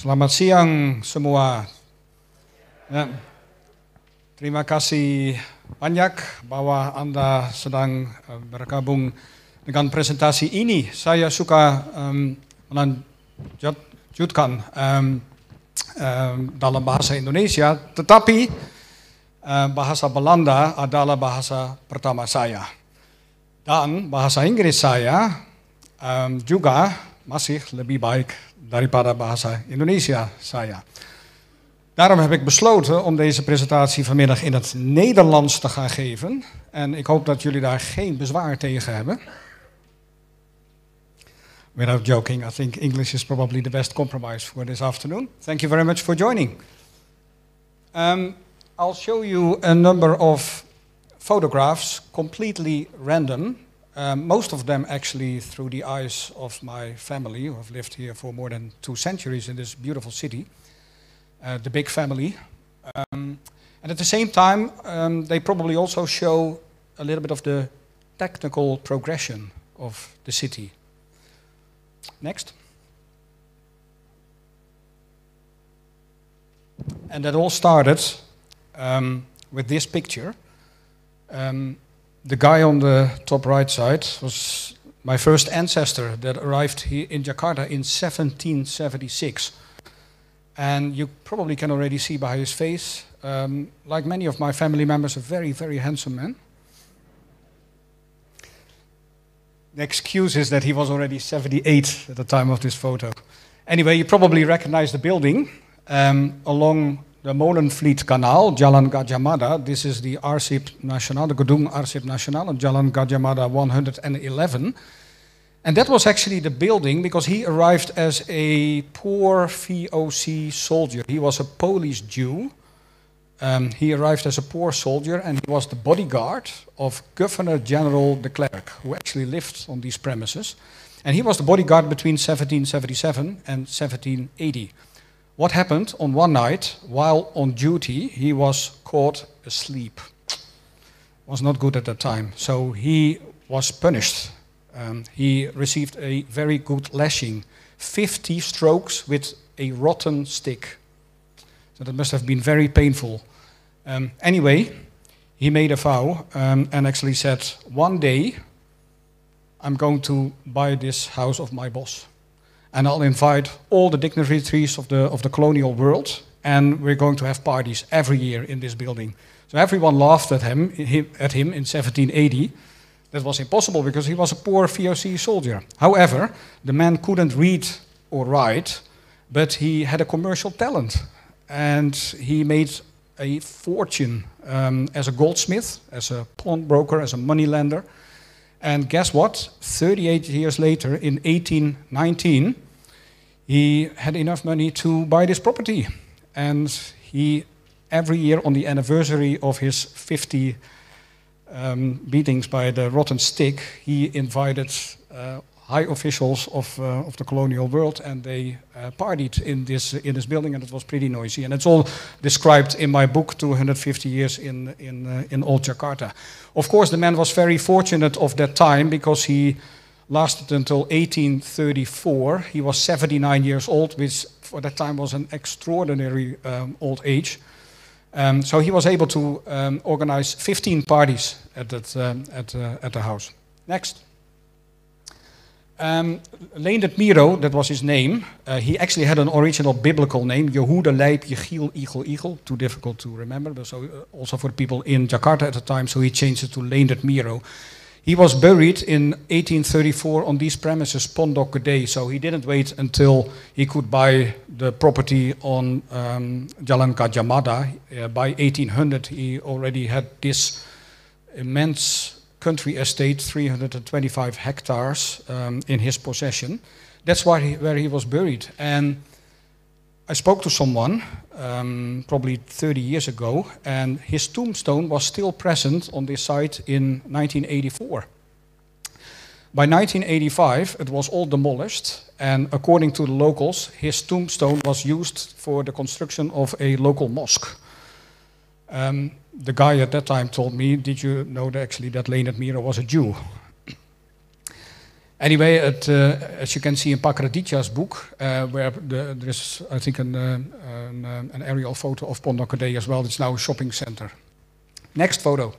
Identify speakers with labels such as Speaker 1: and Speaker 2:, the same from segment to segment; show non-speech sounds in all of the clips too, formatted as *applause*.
Speaker 1: Selamat siang semua. Ya. Terima kasih banyak bahwa Anda sedang uh, bergabung dengan presentasi ini. Saya suka um, melanjutkan um, um, dalam bahasa Indonesia, tetapi uh, bahasa Belanda adalah bahasa pertama saya. Dan bahasa Inggris saya um, juga masih lebih baik daripada bahasa Indonesia saya. Daarom heb ik besloten om deze presentatie vanmiddag in het Nederlands te gaan geven. En ik hoop dat jullie daar geen bezwaar tegen hebben. Without joking, I think English is probably the best compromise for this afternoon. Thank you very much for joining. Um, I'll show you a number of photographs, completely random, um, most of them actually through the eyes of my family, who have lived here for more than two centuries in this beautiful city, uh, the big family. Um, and at the same time, um, they probably also show a little bit of the technical progression of the city. Next. And that all started um, with this picture. The guy on the top right side was my first ancestor that arrived here in Jakarta in 1776. And you probably can already see by his face, um, like many of my family members, a very, very handsome man. The excuse is that he was already 78 at the time of this photo. Anyway, you probably recognize the building um, along the Molenvliet Canal, Jalan Gadjah Mada. This is the Arsip National, the Gedung Arsip National, Jalan Gadjah Mada 111. And that was actually the building because he arrived as a poor VOC soldier. He was a Polish Jew. Um, he arrived as a poor soldier and he was the bodyguard of Governor General de Klerk, who actually lived on these premises. And he was the bodyguard between 1777 and 1780. What happened on one night while on duty, he was caught asleep. Was not good at that time. So he was punished. Um, he received a very good lashing 50 strokes with a rotten stick. So that must have been very painful. Um, anyway, he made a vow um, and actually said, One day I'm going to buy this house of my boss and I'll invite all the dignitaries of the, of the colonial world, and we're going to have parties every year in this building. So everyone laughed at him, at him in 1780. That was impossible because he was a poor VOC soldier. However, the man couldn't read or write, but he had a commercial talent, and he made a fortune um, as a goldsmith, as a pawnbroker, as a moneylender. And guess what? 38 years later, in 1819, he had enough money to buy this property. And he, every year on the anniversary of his 50 um, beatings by the rotten stick, he invited uh, high officials of, uh, of the colonial world, and they uh, partied in this, in this building, and it was pretty noisy. And it's all described in my book, 250 Years in, in, uh, in Old Jakarta. Of course, the man was very fortunate of that time because he lasted until 1834. He was 79 years old, which for that time was an extraordinary um, old age. Um, so he was able to um, organize 15 parties at, that, um, at, uh, at the house. Next. Um, Leendert Miero, that was his name. Uh, he actually had an original biblical name, Yehuda Leib Yechiel Eagle Eagle. Too difficult to remember, but so uh, also for people in Jakarta at the time. So he changed it to Leendert Miero. He was buried in 1834 on these premises, Pondok Gede. So he didn't wait until he could buy the property on um, Jalan Gadjah Mada. Uh, by 1800, he already had this immense country estate, 325 hectares um, in his possession. That's why he, where he was buried. And I spoke to someone um, probably 30 years ago, and his tombstone was still present on this site in 1984. By 1985, it was all demolished, and according to the locals, his tombstone was used for the construction of a local mosque. Um, the guy at that time told me, Did you know that actually that Leonard Miero was a Jew? *clears throat* Anyway, uh, as you can see in Pak Raditya's book, uh, where the, there is, I think, an, uh, an, uh, an, aerial photo of Pondok as well. It's now a shopping center. Next photo.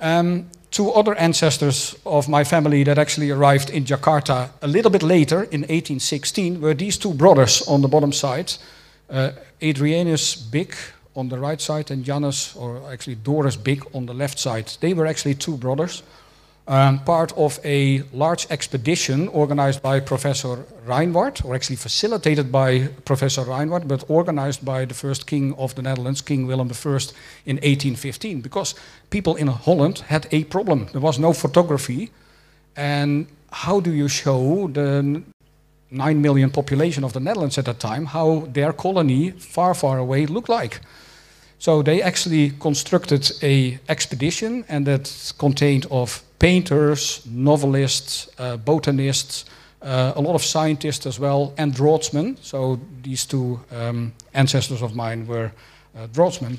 Speaker 1: Um, two other ancestors of my family that actually arrived in Jakarta a little bit later, in 1816, were these two brothers on the bottom side. Uh, Adrianus Bik on the right side and Janus, or actually Doris Bik, on the left side. They were actually two brothers um, part of a large expedition organized by Professor Reinwardt, or actually facilitated by Professor Reinwardt, but organized by the first king of the Netherlands, King Willem I, in 1815. Because people in Holland had a problem. There was no photography. And how do you show the 9 million population of the Netherlands at that time, how their colony far, far away looked like? So they actually constructed a expedition, and that contained of painters, novelists, uh, botanists, uh, a lot of scientists as well, and draughtsmen. So these two um, ancestors of mine were uh, draughtsmen.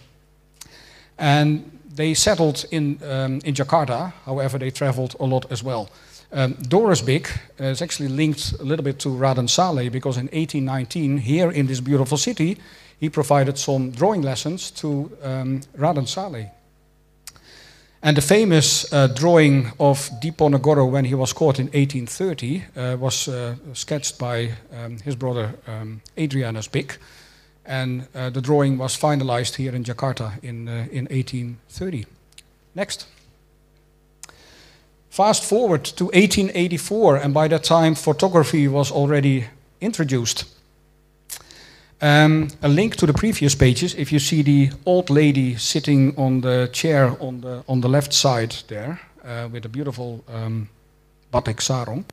Speaker 1: And they settled in, um, in Jakarta, however, they traveled a lot as well. Um, Doris Bik is actually linked a little bit to Raden Saleh because in 1819, here in this beautiful city, he provided some drawing lessons to um, Raden Saleh. And the famous uh, drawing of Diponegoro when he was caught in 1830 uh, was uh, sketched by um, his brother um, Adrianus. And uh, the drawing was finalized here in Jakarta in, uh, in 1830. Next. Fast forward to 1884, and by that time, photography was already introduced. Um, a link to the previous pages, if you see the old lady sitting on the chair on the, on the left side there, uh, with a beautiful um, batik sarong,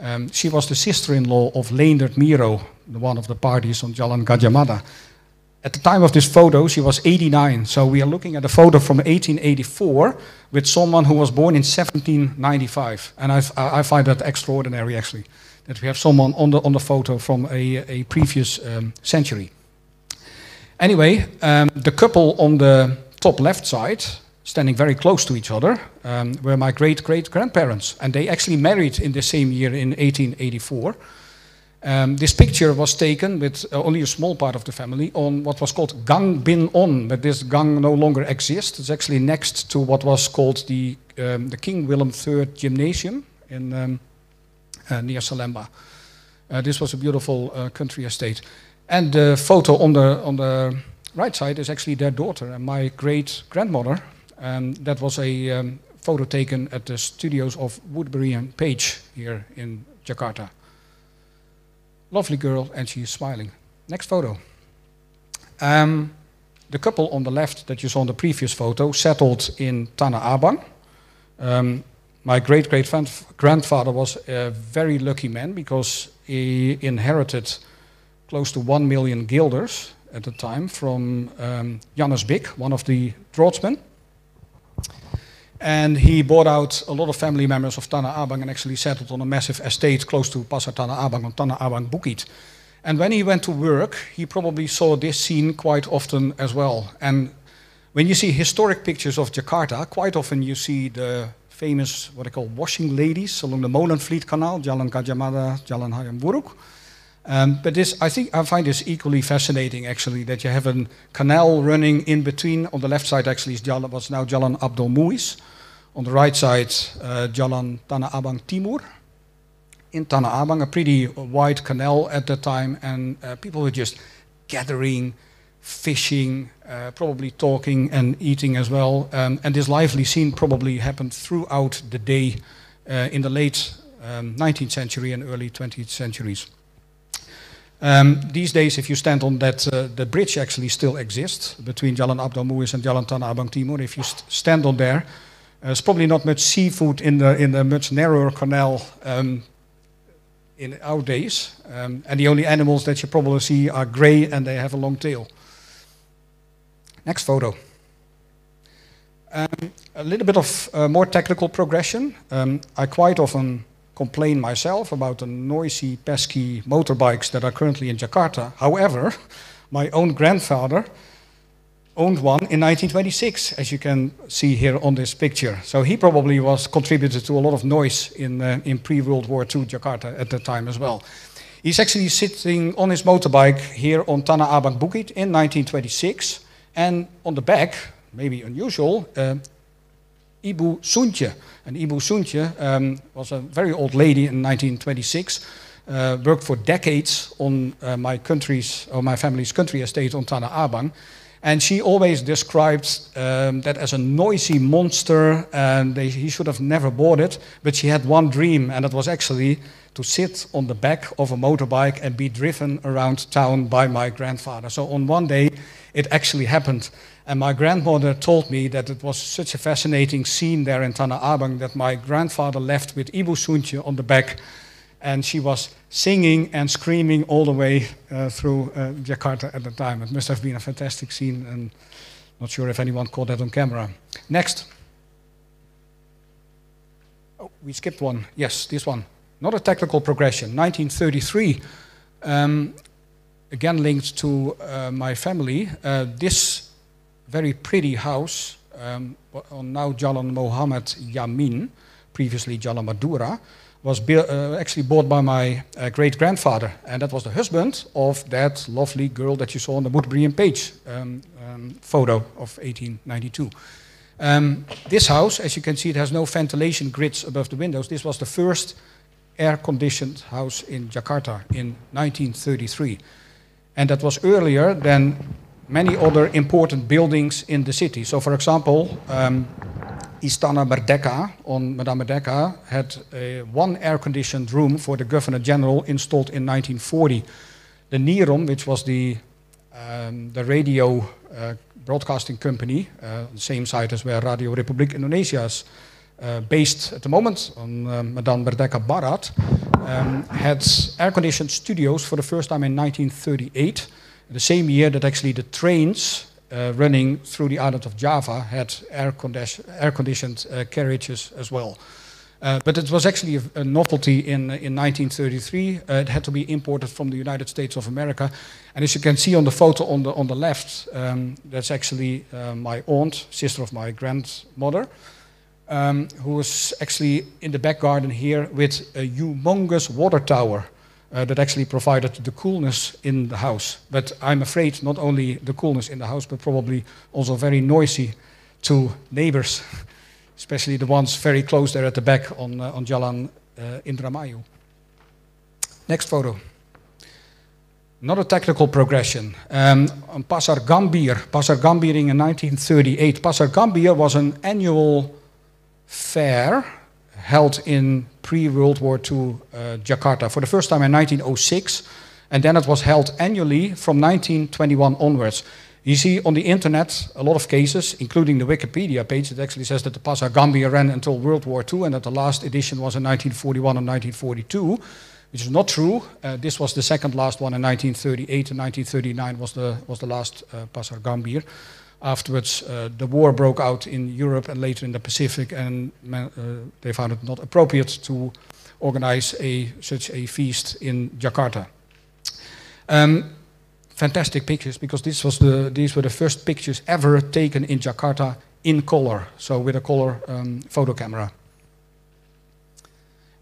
Speaker 1: um, she was the sister-in-law of Leendert Miero, the one of the parties on Jalan Gadjah Mada. At the time of this photo, she was 89, so we are looking at a photo from 1884 with someone who was born in 1795, and I, I find that extraordinary, actually that we have someone on the, on the photo from a, a previous um, century. Anyway, um, the couple on the top left side, standing very close to each other, um, were my great great grandparents, and they actually married in the same year in 1884. Um, this picture was taken with uh, only a small part of the family on what was called Gang Bin On, but this gang no longer exists. It's actually next to what was called the, um, the King Willem III Gymnasium in um, uh, near Salemba. Uh, this was a beautiful uh, country estate. And the photo on the, on the right side is actually their daughter and my great grandmother. Um, that was a um, photo taken at the studios of Woodbury and Page here in Jakarta. Lovely girl, and she is smiling. Next photo. Um, the couple on the left that you saw in the previous photo settled in Tanah Abang. Um, my great great grandfather was a very lucky man because he inherited close to one million guilders at the time from um, Janus Bik, one of the draughtsmen. And he bought out a lot of family members of Tanah Abang and actually settled on a massive estate close to Pasar Tanah Abang on Tanah Abang Bukit. And when he went to work, he probably saw this scene quite often as well. And when you see historic pictures of Jakarta, quite often you see the famous, what I call washing ladies along the Molenvliet Canal, Jalan Gadjah Mada, Jalan Hayam Wuruk. Um, but this, I think, I find this equally fascinating actually, that you have a canal running in between. On the left side actually is Jalan, what's now Jalan Abdul Muiz. On the right side, uh, Jalan Tanah Abang Timur. In Tanah Abang, a pretty wide canal at that time, and uh, people were just gathering, fishing, uh, probably talking and eating as well. Um, and this lively scene probably happened throughout the day uh, in the late um, 19th century and early 20th centuries. Um, these days, if you stand on that, uh, the bridge actually still exists between Jalan Abdul Muiz and Jalan Tanah Abang Timur. If you st stand on there, uh, there's probably not much seafood in the in the much narrower canal um, in our days, um, and the only animals that you probably see are grey and they have a long tail. Next photo. Um, a little bit of uh, more technical progression. Um, I quite often complain myself about the noisy, pesky motorbikes that are currently in Jakarta. However, my own grandfather owned one in 1926, as you can see here on this picture. So he probably was contributed to a lot of noise in, uh, in pre-World War II Jakarta at that time as well. He's actually sitting on his motorbike here on Tanah Abang Bukit in 1926. And on the back, maybe unusual, uh, Ibu Suntje. And Ibu Suntje um, was a very old lady in 1926, uh, worked for decades on uh, my country's, or my family's country estate on Tanah Abang. And she always described um, that as a noisy monster, and they, he should have never bought it. But she had one dream, and it was actually to sit on the back of a motorbike and be driven around town by my grandfather. So on one day, it actually happened. And my grandmother told me that it was such a fascinating scene there in Tanah Abang that my grandfather left with Ibu Suntje on the back and she was singing and screaming all the way uh, through uh, Jakarta at the time. It must have been a fantastic scene, and not sure if anyone caught that on camera. Next. Oh, we skipped one. Yes, this one. Not a technical progression. 1933. Um, again linked to uh, my family. Uh, this very pretty house um, on now Jalan Mohammed Yamin, previously Jalan Madura, was uh, actually bought by my uh, great grandfather, and that was the husband of that lovely girl that you saw on the Woodbury Page um, um, photo of 1892. Um, this house, as you can see, it has no ventilation grids above the windows. This was the first air-conditioned house in Jakarta in 1933, and that was earlier than many other important buildings in the city. So, for example, um, Istana Merdeka on Medan Merdeka had a one air-conditioned room for the Governor General installed in 1940. The NIROM, which was the, um, the radio uh, broadcasting company, uh, same site as where Radio Republik Indonesia is uh, based at the moment on uh, Medan Merdeka Barat, um, had air-conditioned studios for the first time in 1938, the same year that actually the trains uh, running through the island of Java had air, condi air conditioned uh, carriages as well. Uh, but it was actually a, a novelty in, in 1933. Uh, it had to be imported from the United States of America. And as you can see on the photo on the, on the left, um, that's actually uh, my aunt, sister of my grandmother, um, who was actually in the back garden here with a humongous water tower uh, that actually provided the coolness in the house. But I'm afraid not only the coolness in the house, but probably also very noisy to neighbors, *laughs* especially the ones very close there at the back on, uh, on Jalan uh, Indramayu. Next photo. Not a technical progression. Um, on Pasar Gambir, Pasar Gambir in 1938. Pasar Gambir was an annual fair held in pre-World War II uh, Jakarta for the first time in 1906, and then it was held annually from 1921 onwards. You see on the internet a lot of cases, including the Wikipedia page, that actually says that the Pasar Gambir ran until World War II and that the last edition was in 1941 and 1942, which is not true. Uh, this was the second last one in 1938 and 1939 was the, was the last uh, Pasar Gambir. Afterwards, uh, the war broke out in Europe and later in the Pacific, and uh, they found it not appropriate to organize a, such a feast in Jakarta. Um, fantastic pictures because this was the, these were the first pictures ever taken in Jakarta in color, so with a color um, photo camera.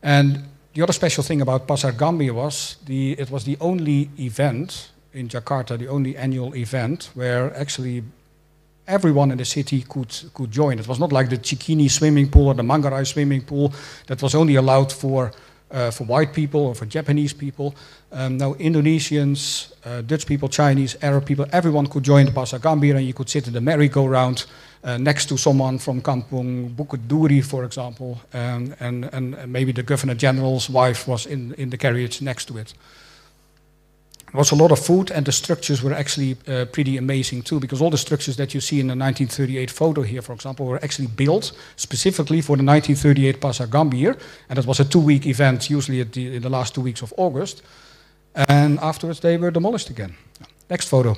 Speaker 1: And the other special thing about Pasar Gambir was the, it was the only event in Jakarta, the only annual event where actually everyone in the city could, could join. It was not like the Cikini swimming pool or the Manggarai swimming pool that was only allowed for, uh, for white people or for Japanese people. Um, now, Indonesians, uh, Dutch people, Chinese, Arab people, everyone could join the Pasar Gambir and you could sit in the merry-go-round uh, next to someone from Kampung Bukit Duri, for example, um, and, and maybe the Governor General's wife was in, in the carriage next to it was a lot of food, and the structures were actually uh, pretty amazing too, because all the structures that you see in the 1938 photo here, for example, were actually built specifically for the 1938 Pasar Gambir, and it was a two-week event, usually the, in the last two weeks of August, and afterwards they were demolished again. Next photo.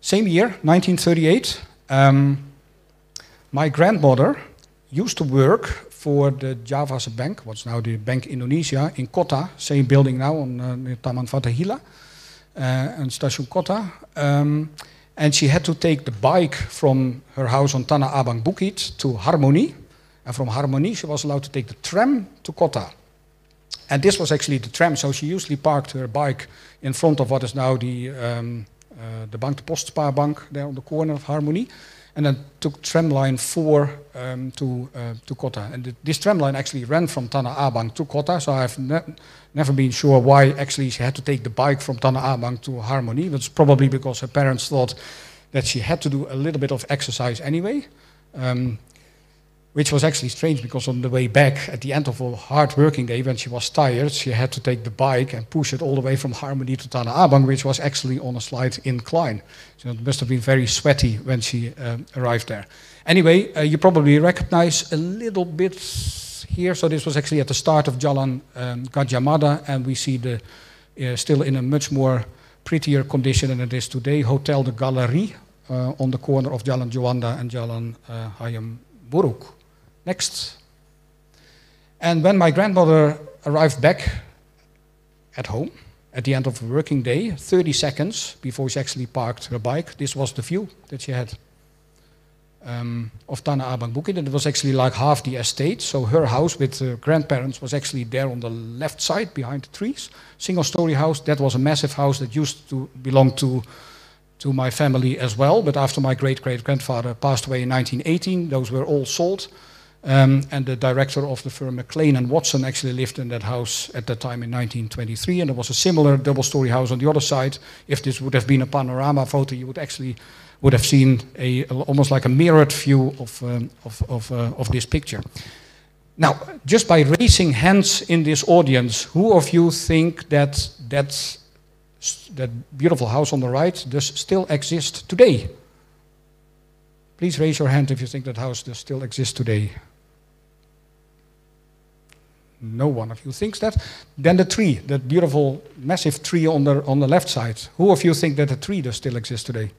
Speaker 1: Same year, 1938, um, my grandmother used to work for the Javasche Bank, what's now the Bank Indonesia, in Kota, same building now on uh, Taman Fatahillah, uh, and Station Kota. Um, And she had to take the bike from her house on Tanah Abang Bukit to Harmony. And from Harmony, she was allowed to take the tram to Kota. And this was actually the tram, so she usually parked her bike in front of what is now the, um, uh, the Bank de Postspaarbank there on the corner of Harmony. And then took tram line 4 um, to, uh, to Kota. And th this tram line actually ran from Tanah Abang to Kota, so I've ne never been sure why actually she had to take the bike from Tanah Abang to Harmony. It's probably because her parents thought that she had to do a little bit of exercise anyway. Um, which was actually strange because on the way back, at the end of a hard working day, when she was tired, she had to take the bike and push it all the way from Harmony to Tanah Abang, which was actually on a slight incline. So it must have been very sweaty when she um, arrived there. Anyway, uh, you probably recognize a little bit here. So this was actually at the start of Jalan um, Gadjah Mada, and we see the uh, still in a much more prettier condition than it is today, Hotel de Galerie uh, on the corner of Jalan Juanda and Jalan uh, Hayam Wuruk. Next. And when my grandmother arrived back at home at the end of a working day, 30 seconds before she actually parked her bike, this was the view that she had um, of Tanah Abang Bukit. And it was actually like half the estate. So her house with her grandparents was actually there on the left side behind the trees. Single story house. That was a massive house that used to belong to to my family as well. But after my great great grandfather passed away in 1918, those were all sold. Um, and the director of the firm Maclaine and Watson actually lived in that house at that time in 1923. And there was a similar double-story house on the other side. If this would have been a panorama photo, you would actually would have seen a, almost like a mirrored view of um, of of, uh, of this picture. Now, just by raising hands in this audience, who of you think that that that beautiful house on the right does still exist today? Please raise your hand if you think that house does still exist today no one of you thinks that. Then the tree, that beautiful, massive tree on the, on the left side. Who of you think that the tree does still exist today?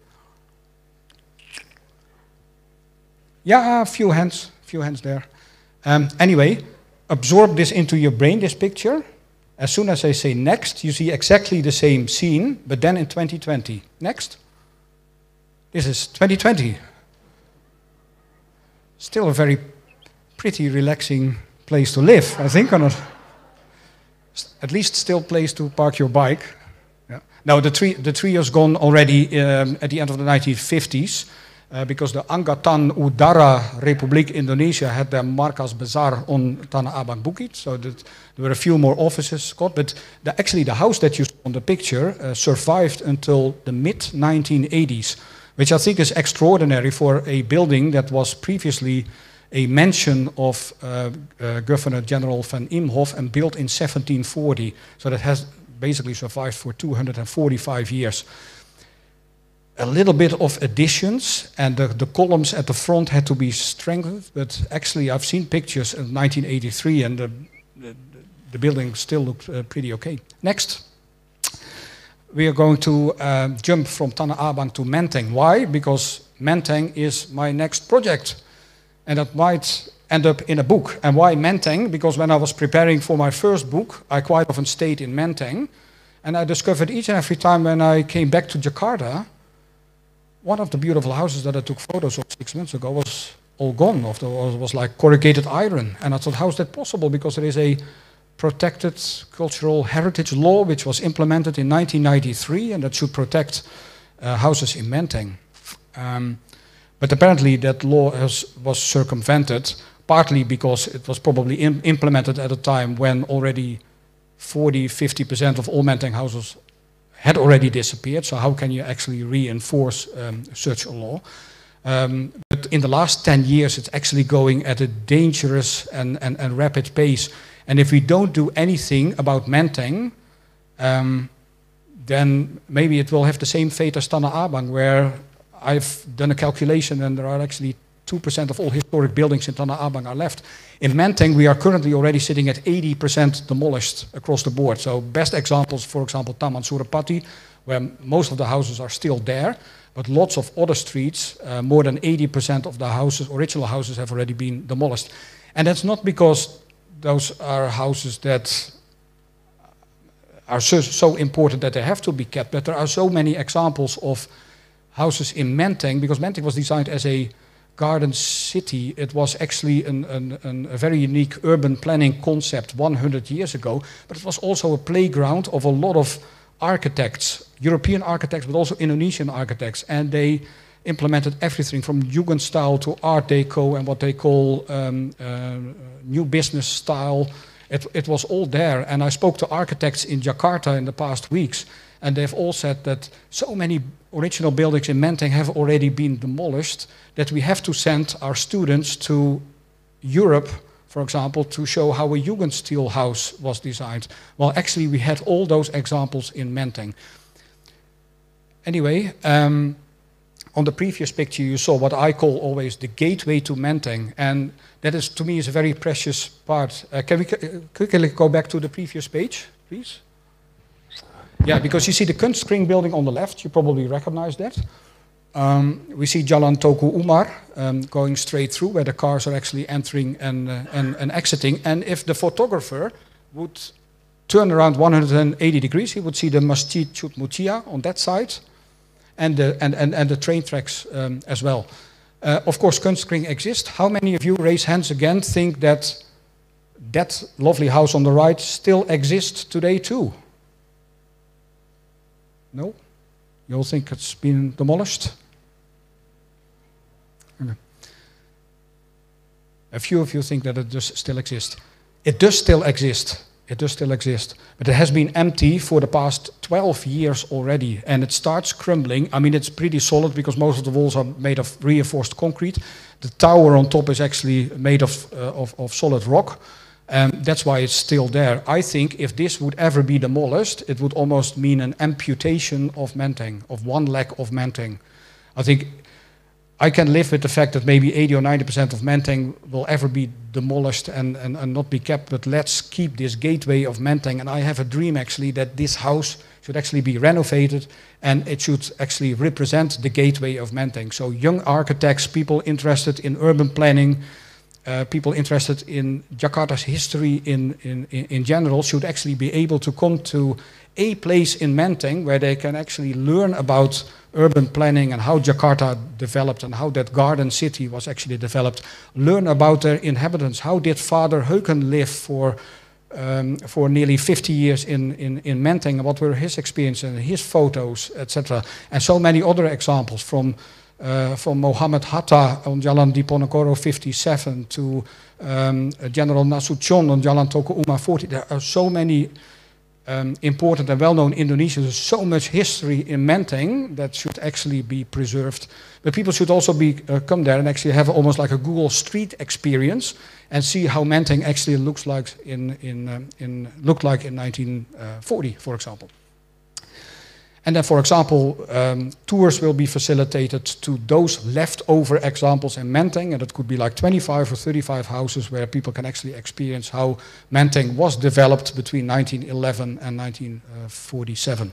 Speaker 1: Yeah, a few hands, a few hands there. Um, anyway, absorb this into your brain, this picture. As soon as I say next, you see exactly the same scene, but then in 2020. Next. This is 2020. Still a very pretty, relaxing place to live, I think, or not? At least still place to park your bike. Yeah. Now, the tree, the tree is gone already um, at the end of the 1950s uh, because the Angkatan Udara Republik Indonesia had their Markas Besar on Tanah Abang Bukit, so that there were a few more offices got, but the, actually the house that you saw on the picture uh, survived until the mid-1980s, which I think is extraordinary for a building that was previously a mention of uh, uh, Governor General van Imhoff and built in 1740. So that has basically survived for 245 years. A little bit of additions, and the, the columns at the front had to be strengthened, but actually I've seen pictures in 1983 and the, the, the building still looked uh, pretty okay. Next. We are going to uh, jump from Tanah Abang to Menteng. Why? Because Menteng is my next project and that might end up in a book. And why Menteng? Because when I was preparing for my first book, I quite often stayed in Menteng, and I discovered each and every time when I came back to Jakarta, one of the beautiful houses that I took photos of six months ago was all gone, or was like corrugated iron. And I thought, how is that possible? Because there is a protected cultural heritage law which was implemented in 1993, and that should protect uh, houses in Menteng. Um, but apparently that law has, was circumvented, partly because it was probably Im implemented at a time when already 40, 50% of all Menteng houses had already disappeared. So how can you actually reinforce um, such a law? Um, but in the last 10 years, it's actually going at a dangerous and, and, and rapid pace. And if we don't do anything about Menteng, um, then maybe it will have the same fate as Tanah Abang, where I've done a calculation and there are actually 2% of all historic buildings in Tanah Abang are left. In Menteng, we are currently already sitting at 80% demolished across the board. So best examples, for example, Taman Suropati, where most of the houses are still there, but lots of other streets, uh, more than 80% of the houses, original houses, have already been demolished. And that's not because those are houses that are so, so important that they have to be kept, but there are so many examples of houses in Menteng, because Menteng was designed as a garden city. It was actually an, an, an, a very unique urban planning concept 100 years ago, but it was also a playground of a lot of architects, European architects, but also Indonesian architects, and they implemented everything from Jugend style to Art Deco and what they call um, uh, new business style. It, it was all there, and I spoke to architects in Jakarta in the past weeks, and they've all said that so many original buildings in Menteng have already been demolished that we have to send our students to Europe, for example, to show how a Jugendstil house was designed. Well, actually, we had all those examples in Menteng. Anyway, um, on the previous picture, you saw what I call always the gateway to Menteng, and that is, to me, is a very precious part. Uh, can we uh, quickly go back to the previous page, please? Yeah, because you see the Kunstkring building on the left, you probably recognize that. Um, we see Jalan Teuku Umar um, going straight through, where the cars are actually entering and, uh, and, and exiting. And if the photographer would turn around 180 degrees, he would see the Masjid Cut Meutia on that side, and the, and, and, and the train tracks um, as well. Uh, of course, Kunstkring exists. How many of you, raise hands again, think that that lovely house on the right still exists today too? No? You all think it's been demolished? Okay. A few of you think that it does still exist. It does still exist. It does still exist. But it has been empty for the past 12 years already. And it starts crumbling. I mean, it's pretty solid because most of the walls are made of reinforced concrete. The tower on top is actually made of, uh, of, of solid rock. Um, that's why it's still there. I think if this would ever be demolished, it would almost mean an amputation of Menteng, of one leg of Menteng. I think I can live with the fact that maybe 80 or 90% of Menteng will ever be demolished and, and, and not be kept, but let's keep this gateway of Menteng. And I have a dream actually that this house should actually be renovated and it should actually represent the gateway of Menteng. So young architects, people interested in urban planning, uh, people interested in Jakarta's history in, in, in general should actually be able to come to a place in Menteng where they can actually learn about urban planning and how Jakarta developed and how that garden city was actually developed. Learn about their inhabitants. How did Father Heuken live for, um, for nearly 50 years in, in, in Menteng? What were his experiences and his photos, etc. And so many other examples from uh, from Mohammed Hatta on Jalan Diponegoro 57 to um, General Nasution on Jalan Teuku Umar 40. There are so many um, important and well-known Indonesians. There's so much history in Menteng that should actually be preserved. But people should also be uh, come there and actually have almost like a Google Street experience and see how Menteng actually looks like in, in, um, in looked like in 1940, for example. And then, for example, um, tours will be facilitated to those leftover examples in Menteng, and it could be like 25 or 35 houses where people can actually experience how Menteng was developed between 1911 and 1947.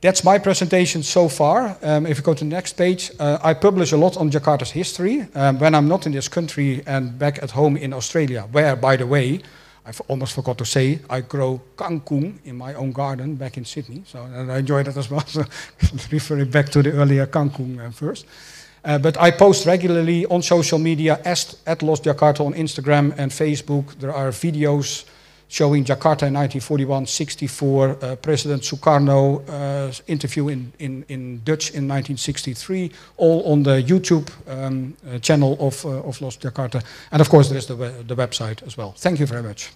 Speaker 1: That's my presentation so far. Um, if you go to the next page, uh, I publish a lot on Jakarta's history um, when I'm not in this country and back at home in Australia, where, by the way, I almost forgot to say, I grow kangkung in my own garden back in Sydney. So I enjoy that as well. *laughs* So *laughs* referring back to the earlier kangkung uh, first. Uh, but I post regularly on social media at Lost Jakarta on Instagram and Facebook. There are videos showing Jakarta in 1941, 64, uh, President Sukarno uh, interview in, in, in Dutch in 1963, all on the YouTube um, uh, channel of, uh, of Lost Jakarta. And of course, there is the, the website as well. Thank you very much.